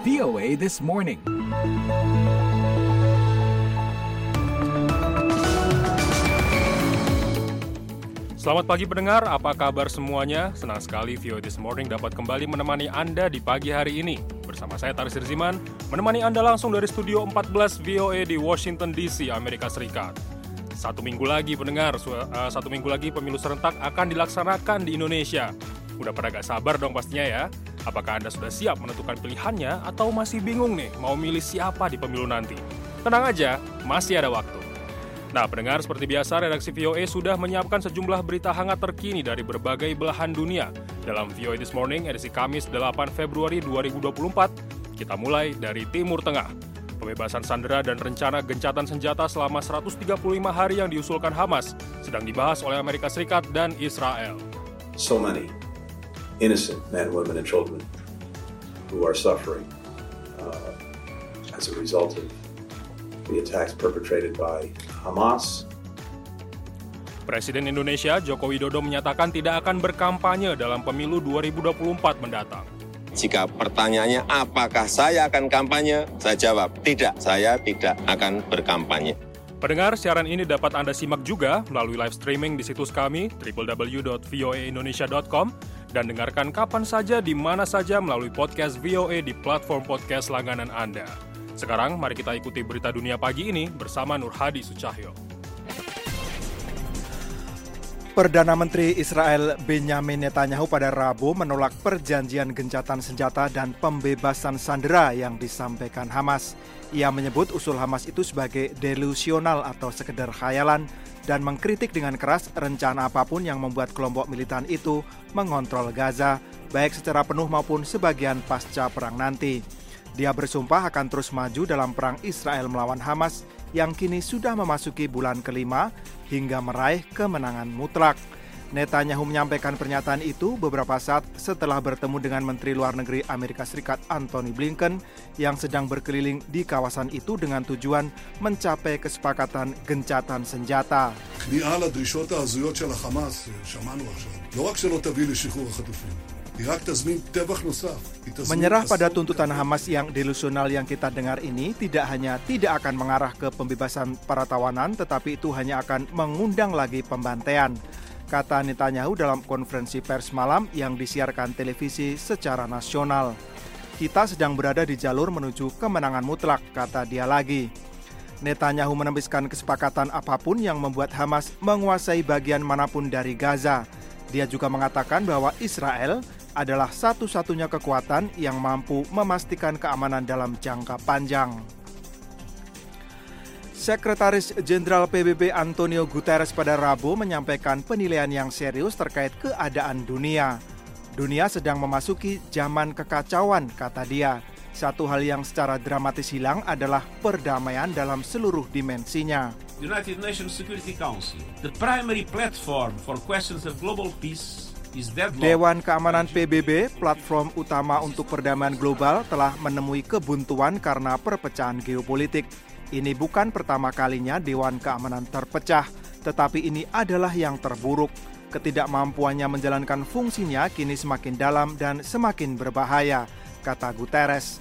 VOA This Morning. Selamat pagi pendengar, apa kabar semuanya? Senang sekali VOA This Morning dapat kembali menemani Anda di pagi hari ini. Bersama saya Taris Riziman, menemani Anda langsung dari Studio 14 VOA di Washington DC, Amerika Serikat. Satu minggu lagi pendengar, uh, satu minggu lagi pemilu serentak akan dilaksanakan di Indonesia. Udah pada gak sabar dong pastinya ya. Apakah Anda sudah siap menentukan pilihannya atau masih bingung nih mau milih siapa di pemilu nanti? Tenang aja, masih ada waktu. Nah, pendengar seperti biasa, redaksi VOA sudah menyiapkan sejumlah berita hangat terkini dari berbagai belahan dunia. Dalam VOA This Morning, edisi Kamis 8 Februari 2024, kita mulai dari Timur Tengah. Pembebasan sandera dan rencana gencatan senjata selama 135 hari yang diusulkan Hamas sedang dibahas oleh Amerika Serikat dan Israel. So many innocent men, women, and children who are suffering uh, as a result of the attacks perpetrated by Hamas. Presiden Indonesia Joko Widodo menyatakan tidak akan berkampanye dalam pemilu 2024 mendatang. Jika pertanyaannya apakah saya akan kampanye, saya jawab tidak, saya tidak akan berkampanye. Pendengar, siaran ini dapat Anda simak juga melalui live streaming di situs kami www.voaindonesia.com dan dengarkan kapan saja di mana saja melalui podcast VOA di platform podcast langganan Anda. Sekarang mari kita ikuti berita dunia pagi ini bersama Nur Hadi Sucahyo. Perdana Menteri Israel Benjamin Netanyahu pada Rabu menolak perjanjian gencatan senjata dan pembebasan sandera yang disampaikan Hamas. Ia menyebut usul Hamas itu sebagai delusional atau sekedar khayalan dan mengkritik dengan keras rencana apa pun yang membuat kelompok militan itu mengontrol Gaza, baik secara penuh maupun sebagian pasca perang nanti. Dia bersumpah akan terus maju dalam perang Israel melawan Hamas yang kini sudah memasuki bulan kelima hingga meraih kemenangan mutlak. Netanyahu menyampaikan pernyataan itu beberapa saat setelah bertemu dengan Menteri Luar Negeri Amerika Serikat Antony Blinken yang sedang berkeliling di kawasan itu dengan tujuan mencapai kesepakatan gencatan senjata. Menyerah pada tuntutan Hamas yang delusional yang kita dengar ini tidak hanya tidak akan mengarah ke pembebasan para tawanan, tetapi itu hanya akan mengundang lagi pembantaian. Kata Netanyahu dalam konferensi pers malam yang disiarkan televisi secara nasional. Kita sedang berada di jalur menuju kemenangan mutlak, kata dia lagi. Netanyahu menembiskan kesepakatan apa pun yang membuat Hamas menguasai bagian mana pun dari Gaza. Dia juga mengatakan bahwa Israel adalah satu-satunya kekuatan yang mampu memastikan keamanan dalam jangka panjang. Sekretaris Jenderal PBB Antonio Guterres pada Rabu menyampaikan penilaian yang serius terkait keadaan dunia. Dunia sedang memasuki zaman kekacauan, kata dia. Satu hal yang secara dramatis hilang adalah perdamaian dalam seluruh dimensinya. United Nations Security Council, the primary platform for questions of global peace Dewan Keamanan PBB, platform utama untuk perdamaian global, telah menemui kebuntuan karena perpecahan geopolitik. Ini bukan pertama kalinya Dewan Keamanan terpecah, tetapi ini adalah yang terburuk. Ketidakmampuannya menjalankan fungsinya kini semakin dalam dan semakin berbahaya, kata Guterres.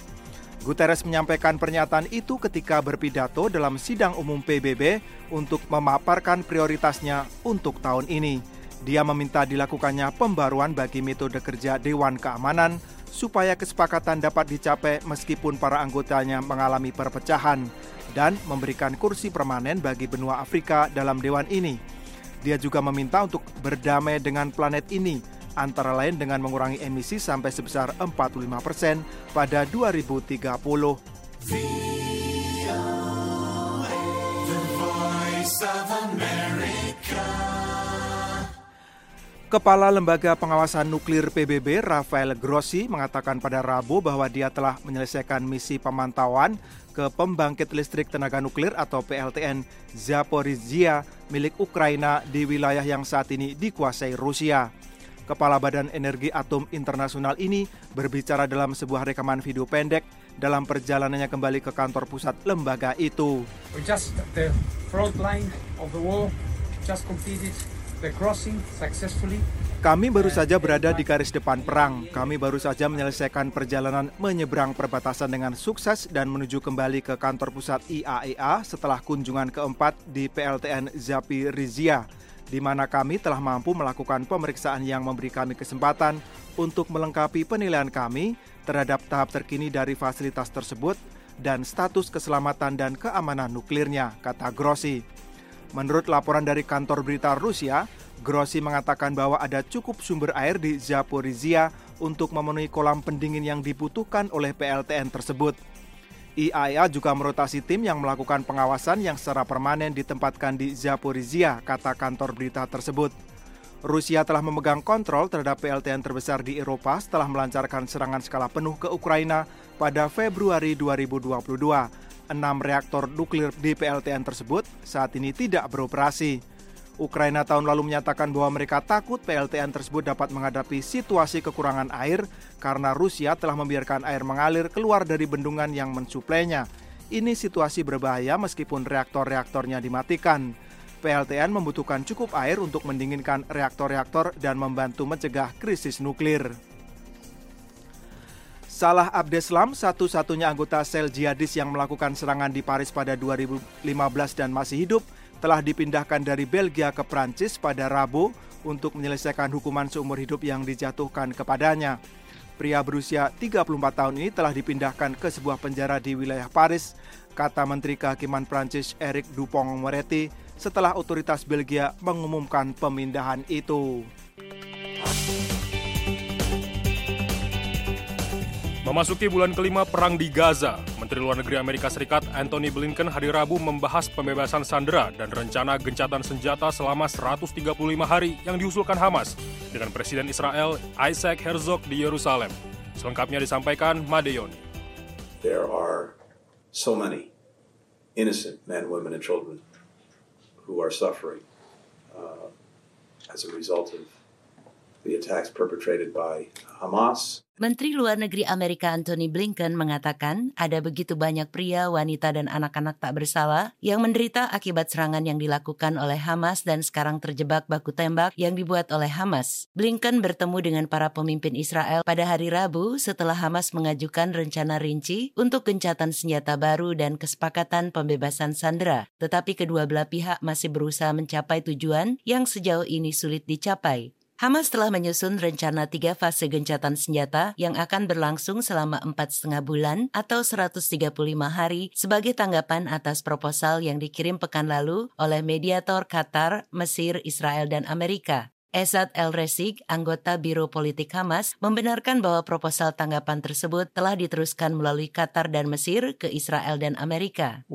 Guterres menyampaikan pernyataan itu ketika berpidato dalam sidang umum PBB untuk memaparkan prioritasnya untuk tahun ini. Dia meminta dilakukannya pembaruan bagi metode kerja Dewan Keamanan supaya kesepakatan dapat dicapai meskipun para anggotanya mengalami perpecahan dan memberikan kursi permanen bagi benua Afrika dalam dewan ini. Dia juga meminta untuk berdamai dengan planet ini antara lain dengan mengurangi emisi sampai sebesar 45% persen pada 2030. Kepala Lembaga Pengawasan Nuklir PBB Rafael Grossi mengatakan pada Rabu bahwa dia telah menyelesaikan misi pemantauan ke pembangkit listrik tenaga nuklir atau PLTN Zaporizhia milik Ukraina di wilayah yang saat ini dikuasai Rusia. Kepala Badan Energi Atom Internasional ini berbicara dalam sebuah rekaman video pendek dalam perjalanannya kembali ke kantor pusat lembaga itu. just the front line of the war just completed. Kami baru saja berada di garis depan perang. Kami baru saja menyelesaikan perjalanan menyeberang perbatasan dengan sukses dan menuju kembali ke kantor pusat IAEA setelah kunjungan keempat di PLTN Zaporizhia, di mana kami telah mampu melakukan pemeriksaan yang memberi kami kesempatan untuk melengkapi penilaian kami terhadap tahap terkini dari fasilitas tersebut dan status keselamatan dan keamanan nuklirnya, kata Grossi. Menurut laporan dari kantor berita Rusia, Grossi mengatakan bahwa ada cukup sumber air di Zaporizhia untuk memenuhi kolam pendingin yang dibutuhkan oleh PLTN tersebut. IAEA juga merotasi tim yang melakukan pengawasan yang secara permanen ditempatkan di Zaporizhia, kata kantor berita tersebut. Rusia telah memegang kontrol terhadap PLTN terbesar di Eropa setelah melancarkan serangan skala penuh ke Ukraina pada Februari 2022. Enam reaktor nuklir di PLTN tersebut saat ini tidak beroperasi. Ukraina tahun lalu menyatakan bahwa mereka takut PLTN tersebut dapat menghadapi situasi kekurangan air karena Rusia telah membiarkan air mengalir keluar dari bendungan yang mensuplainya. Ini situasi berbahaya meskipun reaktor-reaktornya dimatikan. PLTN membutuhkan cukup air untuk mendinginkan reaktor-reaktor dan membantu mencegah krisis nuklir. Salah Abdeslam, satu-satunya anggota sel jihadis yang melakukan serangan di Paris pada 2015 dan masih hidup, telah dipindahkan dari Belgia ke Prancis pada Rabu untuk menyelesaikan hukuman seumur hidup yang dijatuhkan kepadanya. Pria berusia 34 tahun ini telah dipindahkan ke sebuah penjara di wilayah Paris, kata Menteri Kehakiman Prancis Eric Dupont-Moretti setelah otoritas Belgia mengumumkan pemindahan itu. Memasuki bulan kelima perang di Gaza, Menteri Luar Negeri Amerika Serikat Anthony Blinken hari Rabu membahas pembebasan sandera dan rencana gencatan senjata selama 135 hari yang diusulkan Hamas dengan Presiden Israel Isaac Herzog di Yerusalem. Selengkapnya disampaikan Madeon. There are so many innocent men, women, and children who are suffering uh, as a result of the attacks perpetrated by Hamas Menteri Luar Negeri Amerika Antony Blinken mengatakan ada begitu banyak pria, wanita, dan anak-anak tak bersalah yang menderita akibat serangan yang dilakukan oleh Hamas dan sekarang terjebak baku tembak yang dibuat oleh Hamas. Blinken bertemu dengan para pemimpin Israel pada hari Rabu setelah Hamas mengajukan rencana rinci untuk gencatan senjata baru dan kesepakatan pembebasan sandera. Tetapi kedua belah pihak masih berusaha mencapai tujuan yang sejauh ini sulit dicapai. Hamas telah menyusun rencana tiga fase gencatan senjata yang akan berlangsung selama empat setengah bulan atau 135 hari sebagai tanggapan atas proposal yang dikirim pekan lalu oleh mediator Qatar, Mesir, Israel, dan Amerika. Esad El Resig, anggota Biro Politik Hamas, membenarkan bahwa proposal tanggapan tersebut telah diteruskan melalui Qatar dan Mesir ke Israel dan Amerika.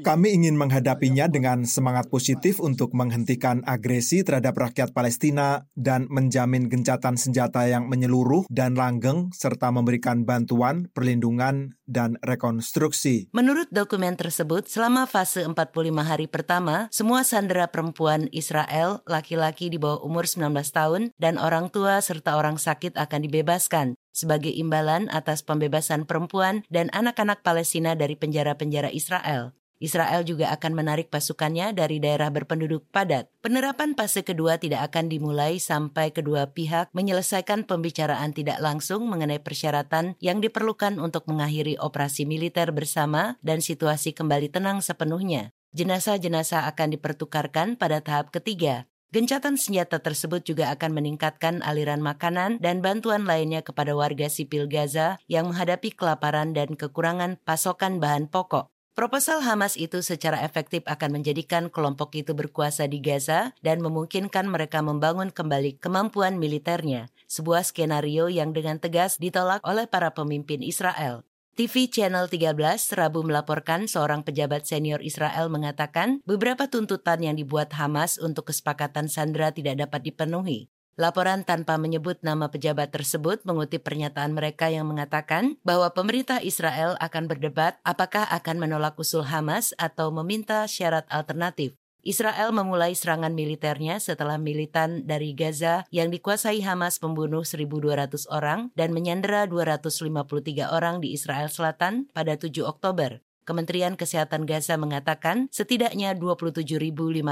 Kami ingin menghadapinya dengan semangat positif untuk menghentikan agresi terhadap rakyat Palestina dan menjamin gencatan senjata yang menyeluruh dan langgeng serta memberikan bantuan, perlindungan, dan rekonstruksi. Menurut dokumen tersebut, selama fase 45 hari pertama, semua sandera perempuan Israel, laki-laki di bawah umur 19 tahun, dan orang tua serta orang sakit akan dibebaskan sebagai imbalan atas pembebasan perempuan dan anak-anak Palestina dari penjara-penjara Israel. Israel juga akan menarik pasukannya dari daerah berpenduduk padat. Penerapan fase kedua tidak akan dimulai sampai kedua pihak menyelesaikan pembicaraan tidak langsung mengenai persyaratan yang diperlukan untuk mengakhiri operasi militer bersama dan situasi kembali tenang sepenuhnya. Jenazah-jenazah akan dipertukarkan pada tahap ketiga. Gencatan senjata tersebut juga akan meningkatkan aliran makanan dan bantuan lainnya kepada warga sipil Gaza yang menghadapi kelaparan dan kekurangan pasokan bahan pokok. Proposal Hamas itu secara efektif akan menjadikan kelompok itu berkuasa di Gaza dan memungkinkan mereka membangun kembali kemampuan militernya, sebuah skenario yang dengan tegas ditolak oleh para pemimpin Israel. TV Channel 13 Rabu melaporkan seorang pejabat senior Israel mengatakan beberapa tuntutan yang dibuat Hamas untuk kesepakatan Sandra tidak dapat dipenuhi. Laporan tanpa menyebut nama pejabat tersebut mengutip pernyataan mereka yang mengatakan bahwa pemerintah Israel akan berdebat apakah akan menolak usul Hamas atau meminta syarat alternatif. Israel memulai serangan militernya setelah militan dari Gaza yang dikuasai Hamas membunuh 1.200 orang dan menyandera 253 orang di Israel Selatan pada 7 Oktober. Kementerian Kesehatan Gaza mengatakan setidaknya 27.585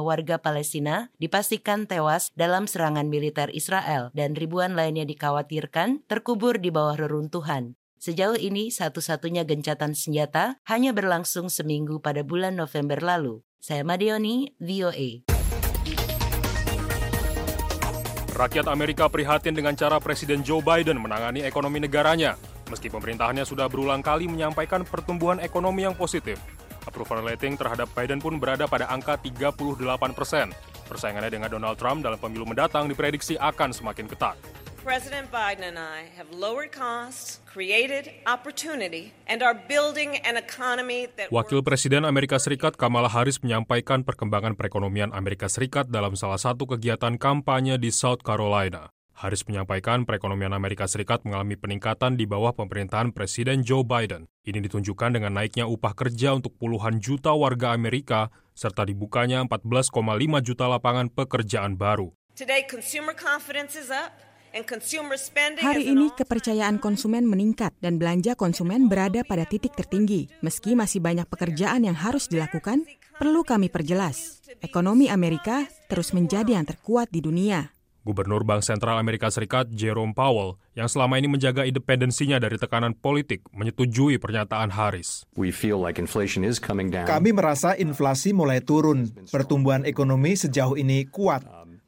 warga Palestina dipastikan tewas dalam serangan militer Israel dan ribuan lainnya dikhawatirkan terkubur di bawah reruntuhan. Sejauh ini, satu-satunya gencatan senjata hanya berlangsung seminggu pada bulan November lalu. Saya Madioni, VOA. Rakyat Amerika prihatin dengan cara Presiden Joe Biden menangani ekonomi negaranya. Meski pemerintahannya sudah berulang kali menyampaikan pertumbuhan ekonomi yang positif, approval rating terhadap Biden pun berada pada angka 38 persen. Persaingannya dengan Donald Trump dalam pemilu mendatang diprediksi akan semakin ketat. President Biden and I have lowered costs, created opportunity, and are building an economy that Wakil Presiden Amerika Serikat Kamala Harris menyampaikan perkembangan perekonomian Amerika Serikat dalam salah satu kegiatan kampanye di South Carolina. Harris menyampaikan perekonomian Amerika Serikat mengalami peningkatan di bawah pemerintahan Presiden Joe Biden. Ini ditunjukkan dengan naiknya upah kerja untuk puluhan juta warga Amerika serta dibukanya 14,5 juta lapangan pekerjaan baru. Today, consumer confidence is up. Hari ini kepercayaan konsumen meningkat dan belanja konsumen berada pada titik tertinggi. Meski masih banyak pekerjaan yang harus dilakukan, perlu kami perjelas. Ekonomi Amerika terus menjadi yang terkuat di dunia. Gubernur Bank Sentral Amerika Serikat Jerome Powell yang selama ini menjaga independensinya dari tekanan politik menyetujui pernyataan Harris. Kami merasa inflasi mulai turun, pertumbuhan ekonomi sejauh ini kuat,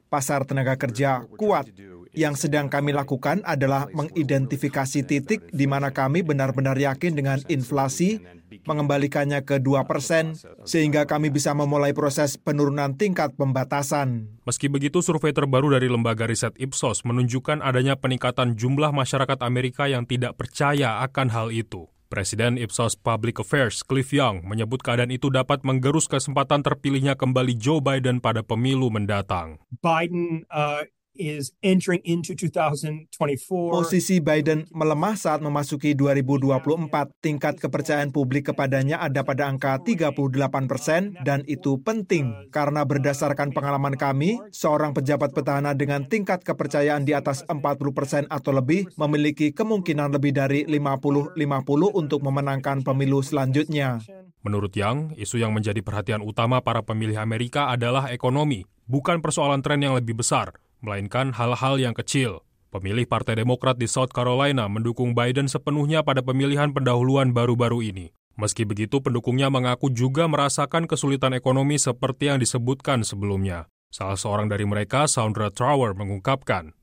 pasar tenaga kerja kuat, yang sedang kami lakukan adalah mengidentifikasi titik di mana kami benar-benar yakin dengan inflasi, mengembalikannya ke 2 persen, sehingga kami bisa memulai proses penurunan tingkat pembatasan. Meski begitu, survei terbaru dari lembaga riset Ipsos menunjukkan adanya peningkatan jumlah masyarakat Amerika yang tidak percaya akan hal itu. Presiden Ipsos Public Affairs Cliff Young menyebut keadaan itu dapat menggerus kesempatan terpilihnya kembali Joe Biden pada pemilu mendatang. Biden uh, is entering into 2024. Posisi Biden melemah saat memasuki 2024. Tingkat kepercayaan publik kepadanya ada pada angka 38 persen dan itu penting karena berdasarkan pengalaman kami, seorang pejabat petahana dengan tingkat kepercayaan di atas 40 persen atau lebih memiliki kemungkinan lebih dari 50-50 untuk memenangkan pemilu selanjutnya. Menurut Yang, isu yang menjadi perhatian utama para pemilih Amerika adalah ekonomi, bukan persoalan tren yang lebih besar, melainkan hal-hal yang kecil. Pemilih Partai Demokrat di South Carolina mendukung Biden sepenuhnya pada pemilihan pendahuluan baru-baru ini. Meski begitu, pendukungnya mengaku juga merasakan kesulitan ekonomi seperti yang disebutkan sebelumnya. Salah seorang dari mereka, Sandra Trower, mengungkapkan,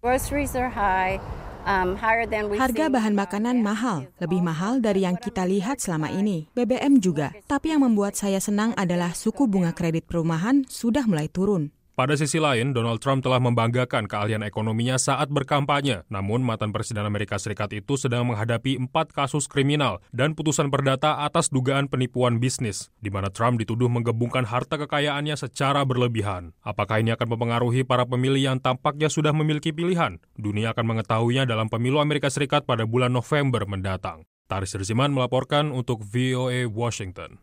Um, Harga bahan makanan mahal, lebih mahal dari yang kita lihat selama ini. BBM juga. Tapi yang membuat saya senang adalah suku bunga kredit perumahan sudah mulai turun. Pada sisi lain, Donald Trump telah membanggakan keahlian ekonominya saat berkampanye. Namun, mantan Presiden Amerika Serikat itu sedang menghadapi empat kasus kriminal dan putusan perdata atas dugaan penipuan bisnis, di mana Trump dituduh menggebungkan harta kekayaannya secara berlebihan. Apakah ini akan mempengaruhi para pemilih yang tampaknya sudah memiliki pilihan? Dunia akan mengetahuinya dalam pemilu Amerika Serikat pada bulan November mendatang. Taris Riziman melaporkan untuk VOA Washington.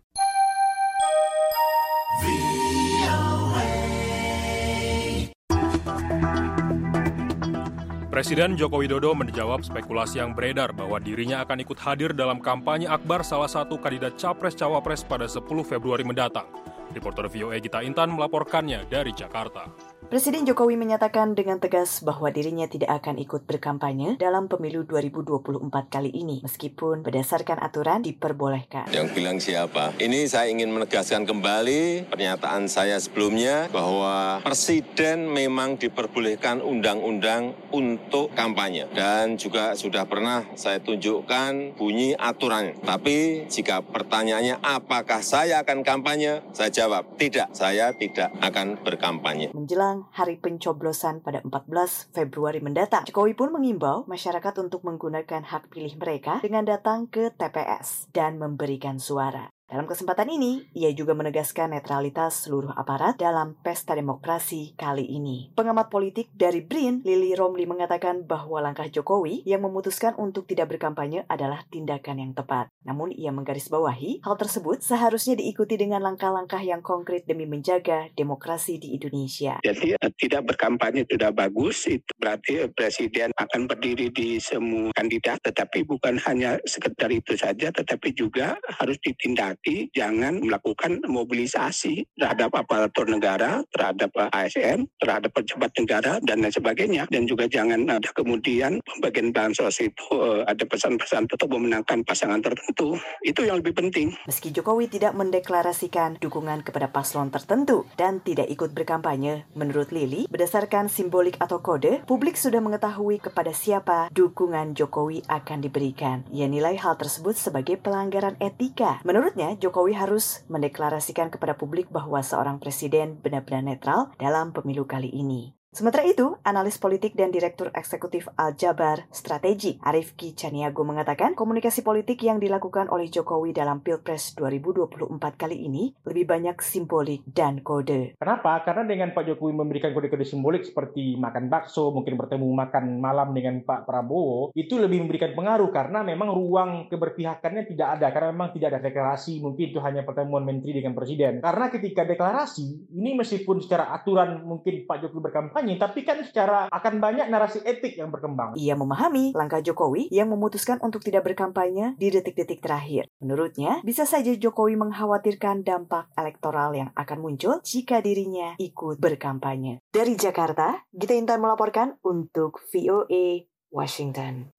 Presiden Joko Widodo menjawab spekulasi yang beredar bahwa dirinya akan ikut hadir dalam kampanye akbar salah satu kandidat capres-cawapres pada 10 Februari mendatang. Reporter VOA Gita Intan melaporkannya dari Jakarta. Presiden Jokowi menyatakan dengan tegas bahwa dirinya tidak akan ikut berkampanye dalam pemilu 2024 kali ini, meskipun berdasarkan aturan diperbolehkan. Yang bilang siapa? Ini saya ingin menegaskan kembali pernyataan saya sebelumnya bahwa Presiden memang diperbolehkan undang-undang untuk kampanye. Dan juga sudah pernah saya tunjukkan bunyi aturannya. Tapi jika pertanyaannya apakah saya akan kampanye, saya jawab tidak, saya tidak akan berkampanye. Menjelang hari pencoblosan pada 14 Februari mendatang. Jokowi pun mengimbau masyarakat untuk menggunakan hak pilih mereka dengan datang ke TPS dan memberikan suara. Dalam kesempatan ini, ia juga menegaskan netralitas seluruh aparat dalam pesta demokrasi kali ini. Pengamat politik dari BRIN, Lili Romli mengatakan bahwa langkah Jokowi yang memutuskan untuk tidak berkampanye adalah tindakan yang tepat. Namun ia menggarisbawahi hal tersebut seharusnya diikuti dengan langkah-langkah yang konkret demi menjaga demokrasi di Indonesia. Jadi eh, tidak berkampanye sudah bagus, itu berarti presiden akan berdiri di semua kandidat, tetapi bukan hanya sekedar itu saja, tetapi juga harus ditindak jangan melakukan mobilisasi terhadap aparatur negara, terhadap ASN, terhadap pejabat negara, dan lain sebagainya. Dan juga jangan ada kemudian pembagian bansos itu uh, ada pesan-pesan untuk memenangkan pasangan tertentu. Itu yang lebih penting. Meski Jokowi tidak mendeklarasikan dukungan kepada paslon tertentu dan tidak ikut berkampanye, menurut Lili, berdasarkan simbolik atau kode, publik sudah mengetahui kepada siapa dukungan Jokowi akan diberikan. Ia nilai hal tersebut sebagai pelanggaran etika. Menurutnya, Jokowi harus mendeklarasikan kepada publik bahwa seorang presiden benar-benar netral dalam pemilu kali ini. Sementara itu, analis politik dan Direktur Eksekutif Al-Jabar Strategi Arif Ki Caniago mengatakan komunikasi politik yang dilakukan oleh Jokowi dalam Pilpres 2024 kali ini lebih banyak simbolik dan kode. Kenapa? Karena dengan Pak Jokowi memberikan kode-kode simbolik seperti makan bakso, mungkin bertemu makan malam dengan Pak Prabowo, itu lebih memberikan pengaruh karena memang ruang keberpihakannya tidak ada, karena memang tidak ada deklarasi, mungkin itu hanya pertemuan menteri dengan presiden. Karena ketika deklarasi, ini meskipun secara aturan mungkin Pak Jokowi berkampanye, kampanye, tapi kan secara akan banyak narasi etik yang berkembang. Ia memahami langkah Jokowi yang memutuskan untuk tidak berkampanye di detik-detik terakhir. Menurutnya, bisa saja Jokowi mengkhawatirkan dampak elektoral yang akan muncul jika dirinya ikut berkampanye. Dari Jakarta, Gita Intan melaporkan untuk VOA Washington.